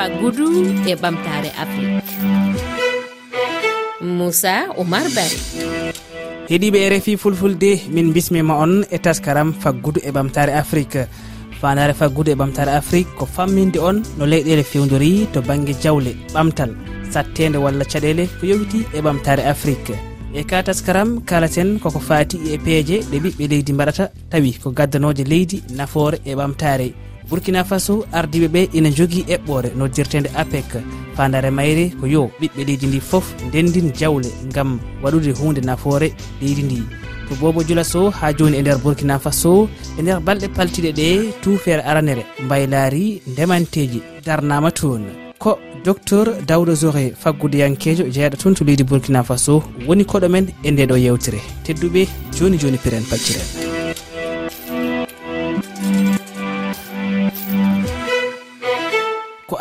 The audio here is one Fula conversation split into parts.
mustapha goudou e ɓamtare afrique. Moussa oumar bari. Heeɗiɓe e rfi fulfulde min bismima on e taskaram faggudu e ɓamtare afrique. Fandare faggudu e ɓamtare afrique ko famminde on no leyɗele fewdori to banggue jawle ɓamtal sattede walla caɗele ko yowiti e ɓamtare afrique. E ka taskaram kalaten koko fati e peeje ɗe ɓiɓɓe leydi mbaɗata tawi ko gaddanoje leydi nafoore e ɓamtare burkina faso ardiɓe ɓe ina jogui eɓɓore noddirtede apec. Fandare mayre ko yo ɓiɓɓe leydi ndi foof ndendin jawle gam waɗude hunde nafoore leydi ndi. To bobo jula sow ha joni e nder burkina faso e nder balɗe paltiɗe ɗe tufere aranere mbaylaari ndemanteji darnama toon. Ko docteur dawɗo zoré faggudeyankejo e jeyaɗo toon to leydi burkina faso woni koɗo men e ndeɗo yewtere. Tedduɓe joni joni piren pacciren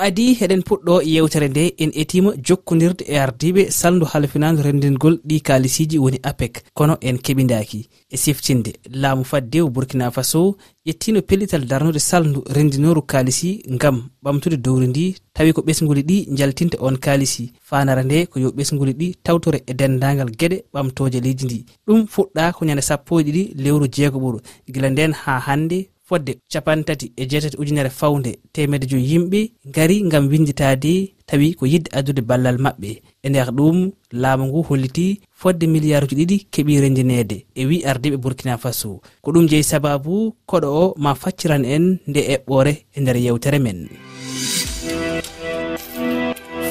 adi heɗen puɗɗo yewtere nde en etima jokkodirde e ardiɓe saldu halfinadu rendingol ɗi kalisiji woni apec. Kono en keɓidaki e siftinde laamu faddew burkina faso ƴettino pellital darnude saldu rendinoru kalisi gam ɓamtude dowri ndi tawi ko ɓesguli ɗi jaltinta on kalisi fanara nde ko yo ɓesguli ɗi tawtore e dendagal gueɗe ɓamtoje leydi ndi. Ɗum fuɗɗa ko ñande sappo e ɗiɗi lewru jeego ɓuro gila nden ha hande fodde capantati e jeetati ujunere fawnde temedde joyi yimɓe gari gam winditade tawi ko yidde addude ballal maɓɓe. E nder ɗum laamu ngu holliti fodde milliard uji ɗiɗi keeɓi rendinede e wi ardiɓe burkina faso. Ko ɗum jeeyi sababu koɗo o ma facciran en nde eɓɓore e nder yewtere men.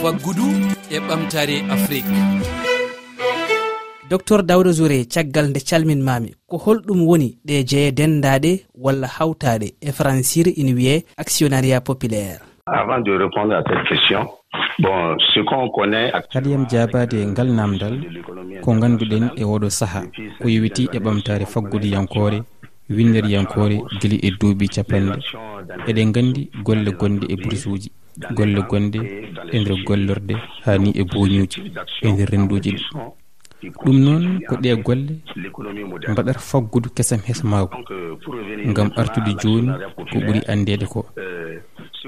Faggudu e ɓamtare afrique. docteur dawre zouré caggal nde calminmami ko holɗum woni ɗe jeeye dendaɗe walla hawtaɗe e francire ina wiye actionnariat populaire. Avant de répondre à cette question bon ce qu'on connaît haɗiyam jabade e ngal namdal ko ganduɗen e oɗo saaha ko yowiti e ɓamtare faggude faggudiyankore windiriyankore guila e duuɓi capanɗe. Eɗen gandi golle gonɗe e boursuji golle gonɗe e nder gollorde hani e boñuji e nder renduji ɗi. ɗum noon ko ɗe golle mbaɗata faggudu kesam hesmaagu ngam artude jooni ko ɓuri anndede ko.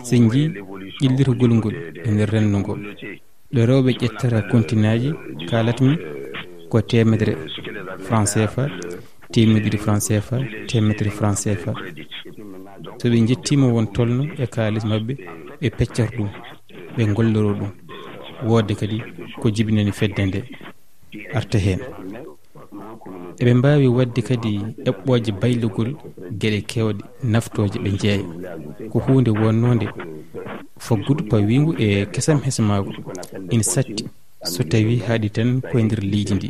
Sen jii ƴellirgol ngol e nder renndo ngol. Ɗo rewɓe ƴettata continaji kalatmi ko temedere franc cfa temedere franc cfa temedere franc cfa so ɓe jettima won tolno e kaalis mabɓe ɓe peccata ɗum ɓe golloro ɗum. Woodde kadi ko jibinani fedde nde. arta heen eɓe mbaawi wadde kadi eɓɓooje baylugol geɗe keewɗe naftooje ɓe njeeya ko huunde wonnoonde faggudu pawiingu e kesam hesamaagu ina satti. So tawi haaɗi tan koye ndeer leydi ndi.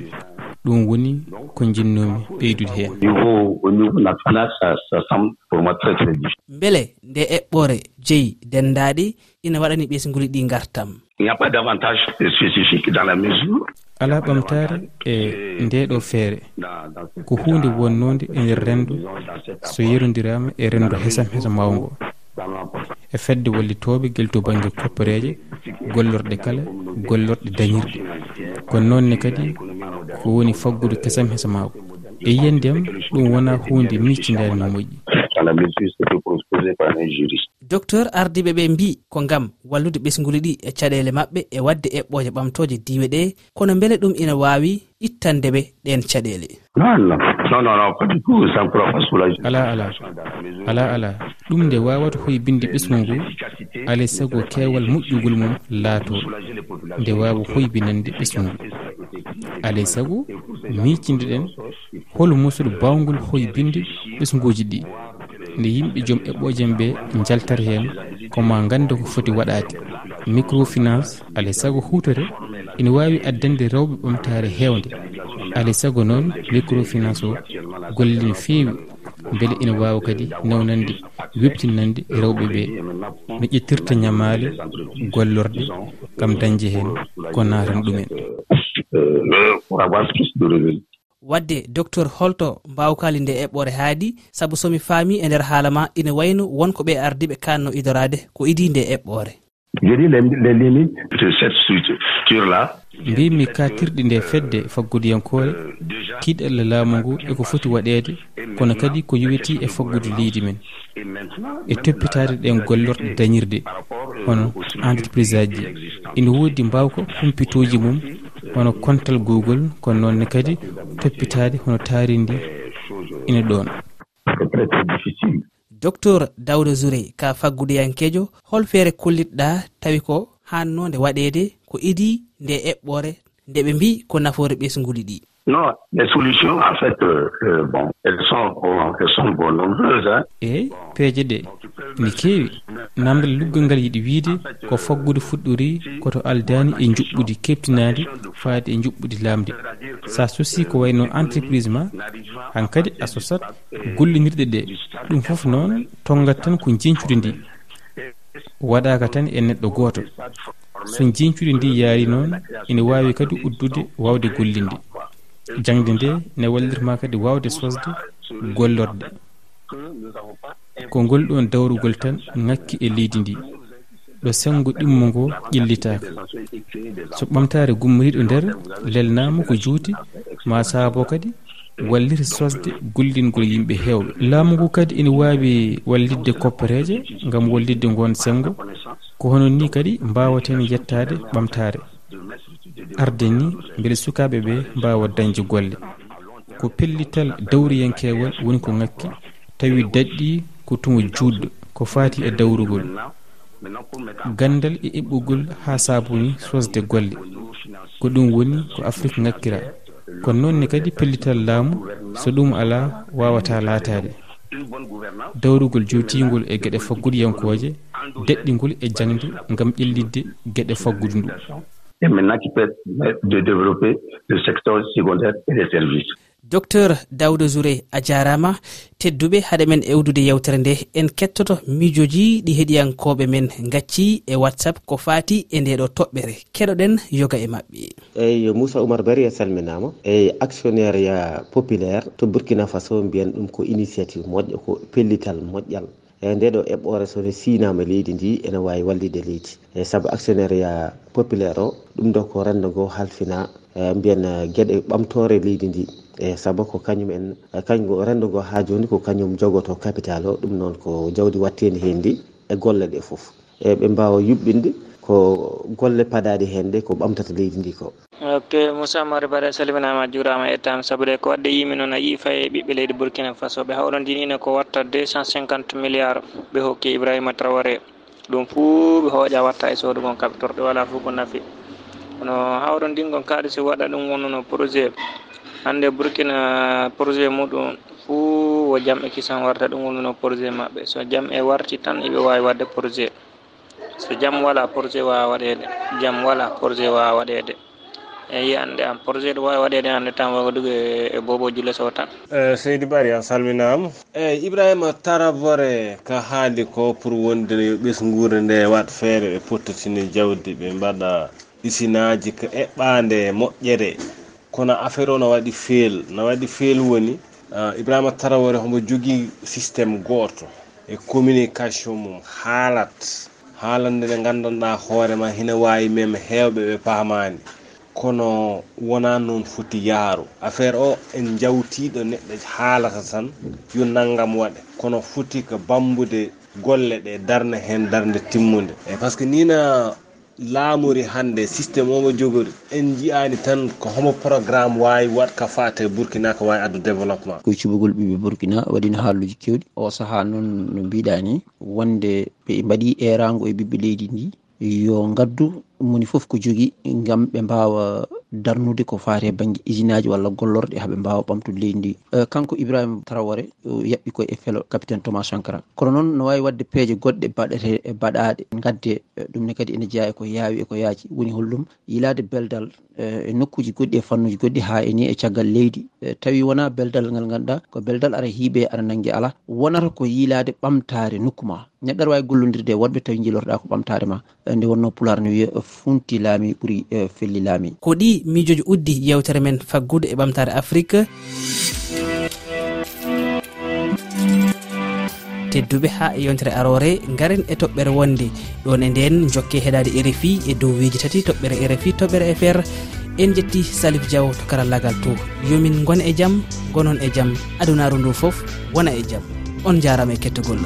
Ɗum woni ko jinnoomi ɓeydude heen mbele nde eɓɓore jeyi denndaɗi ina waɗani ɓesguli ɗi ngartam. ala ɓamtare e ndeɗo feere ko hunde wonnode e nder rendo so yerodirama e rendo hesam hesa mawgo e fedde wallitoɓe guel to banggue koppareje gollorɗe kala gollorɗe dañirɗe kono noonne kadi ko woni faggude kesam hesa mago e yiyandem ɗum wona hunde miccidani no moƴƴi. docteur ardiɓe ɓe mbi ko gam wallude ɓesguli ɗi e caɗele maɓɓe e wadde eɓɓoje ɓamtoje diwe ɗe kono beele ɗum ina wawi ittande ɓe ɗen caɗele. Ala ala ala ala. Ɗum nde wawata hoybinde ɓesgu ngu alay saago kewal moƴƴugol mum laato. Nde wawa hoybinande ɓesgu ngu alay saago miicindeɗen hol musuɗo bawgol hoybinde ɓesguji ɗi. nde yimɓe joom eɓɓojen ɓe jaltata hen koma ganda ko foti waɗade microfinance alay saago hutore ina wawi addande rewɓe ɓamtare hewde alay saago noon microfinance o golle no fewi beele ina wawa kadi newnande webtinande rewɓe ɓe no ƴettirta ñamale gollorde kam dañde hen ko natan ɗumen. wadde docteur holto mbawkali nde eɓɓore haadi saabu somi faami e nder haala ma ina wayno wonko ɓe ardiɓe kanno idorade ko idi nde eɓɓore mbimi? Katirɗi nde fedde faggudiyankore kiiɗalla laamu ngu eko foti waɗede kono kadi ko yowiti e faggude leydi men. E toppitade ɗen gollorɗe dañirde hono entreprise aji ina woodi mbawko humpitoji mum hono kontal google kono noonne kadi peppitade hono taari ndi ina ɗon docteur dawda zourey ka faggudeyankejo hol feere kollitɗa tawi ko hannode waɗede ko idi nde eɓɓore nde ɓe mbi ko nafoore ɓesguli ɗi. Non, les solutions, en fait, euh, euh, bon, elles sont, bon, elles sont bon, nombreuses. Hein. eyi peeje ɗe ne keewi namdal luggol ngal yiɗi wiide ko faggude fuɗɗori koto aldani e juɓɓudi keptinadi faade e juɓɓudi lamde sa sosi ko wayno entreprise ma hankkadi a sosat gollidirɗe ɗe ɗum foof noon tongat tan ko jencude ndi waɗaka tan e neɗɗo gooto so jencude ndi yaari noon ene wawi kadi uddude wawde gollinde jangde nde ne wallirma kadi wawde sosde gollorde. Ko ngol ɗon dawrugol tan ŋakki e leydi ndi. Ɗo sengo ɗimmo ngo ƴillitaka so ɓamtare gummoriɗo nder lelnama ko juuti ma saabo kadi wallita sosde gollingol yimɓe hewɓe laamu ngu kadi ina wawi wallidde koppareeje gam wallidde ngon sengo ko hono ni kadi mbawaten yettade ɓamtare arde ni beele sukaɓe ɓe mbawa dañde golle. Ko pellital dawriyankewal woni ko ŋakki tawi daɗɗi ko tumo juɗɗo ko fati e dawrugol. Gandal e eɓɓugol ha sabuni sosde golle. Ko ɗum woni ko afrique ŋakkira kono noonne kadi pellital laamu so ɗum ala wawata laatade dawrugol jotigol e gueɗe faggudu yankoje deɗɗingol e jangde gam ƴellidde gueɗe faggudu ndu. et maintenant qui permettent de développer le secteur secondaire et les services. Docteur dawdo zouré a jarama tedduɓe haɗa men ewdude yewtere nde. En kettoto miijoji ɗi heɗiyankoɓe men. Gacci e whatsapp ko fati e ndeɗo toɓɓere. Keɗoɗen yoga e mabɓe eyyi moussa oumar bari a salminama. Eyyi actionnaire ya populaire to burkina faso mbiyen ɗum ko initiative moƴƴo ko pellital moƴƴal. eyi nde ɗo eɓɓore sone siinama leydi ndi ene wawi wallide leydi. E saabu actionnariat populaire o ɗum ɗo ko rendo ngo halfina e mbiyen e, gueɗe ɓamtore leydi ndi. E saabu ko kañum en kañum rendo ngo ha joni ko kañum jogoto capital o ɗum noon ko jawdi wattedi hen ndi e golle ɗe foof e ɓe mbawa yuɓɓinde ko golle paɗaɗe hen ɗe ko ɓamtata leydi ndi ko. Ok moussa mare bara salminama juurama ettama saabude ko wadde yimi noon a yii faye ɓiɓɓe leydi burkina faso. Ɓe hawrondinino ko watta 250 milliards. Ɓe hokki ibrahima trawaré ɗum fuu ɓe hooƴa watta e soodu gon kamɓe torɓe wala fof ko nafi. Kono hawrondingon kaalis waɗa ɗum wonnono projet. Hande burkina projet muɗum fuu wo jam e kisan warta ɗum wonnono projet maɓɓe. So jam e warti tan eɓe wawi wadde projet. so jam wala projet wawa waɗede jam wala projet wawa waɗede. Eyi ande an projet ɗo wawi waɗede hannde tan waga duge e julle sow tan. E, Seydi bari a salminama. Eyyi ibrahima taravore ka haali ko pour wonde yo ɓesgure nde wat feere ɓe pottitini jawdi ɓe mbaɗa usinaji ko eɓɓande moƴƴere. Kono affaire o no waɗi feel no waɗi feel woni ibrahima tarawore homo jogui systéme goto e communication mum haalat. haalande nde gandanɗa hoorema hina wawi mem hewɓe ɓe paamani. Kono wona noon foti yaaru. Affaire o en jawtiɗo neɗɗo haalata tan yo naggam waɗe. Kono foti ko bambude golle ɗe darna hen darde timmude eyi par ce que nina laamori hannde systéme omo jogori en jiyani tan ko homo programme wawi waɗ ka fate burkina ko wawi addu développement. Koye cubugol ɓiɓe burkina waɗino haalluji kewɗi o saaha noon no mbiɗa ni wonde ɓe mbaɗi erago e ɓiɓɓe leydi ndi yo gaddu moni foof ko jogui gam ɓe mbawa darnude ko fate banggue usine aji walla gollorɗe haaɓe mbawa ɓamtude leydi ndi. Eh, kanko ibrahima trawore yaɓɓi koye felo capitaine thomas sankara. Kono noon no wawi wadde peeje goɗɗe e baɗete e baɗaɗe gadde eh, ɗumne kadi ene jeeya eko yaawi eko yaaji woni hollum yilade beldal eh, e nokkuji goɗɗi e fannuji goɗɗi ha eni e caggal leydi. tawi wona beldal ngal ganduɗa ko beldal ara hiiɓe aɗa nangue ala wonata ko yiilade ɓamtare nokku ma. Neɗɗo aɗa wawi gollodirde e wodɓe tawi jilorɗa ko ɓamtare ma. Nde wonno pular no wiya funti laami ɓuuri e, felli laami. Ko ɗi miijoji uddi yewtere men faggude e ɓamtare afrique. Tedduɓe ha e yontere arore garen e toɓɓere wonde. Ɗon e nden jokke heɗade rfi e dow weji tati toɓɓere rfi toɓɓere fr en jetti salif diaw to karallagal to. Yomin gona e jaam gonon e jaam adunaru ndu foof wona e jaam on jarama e kettogol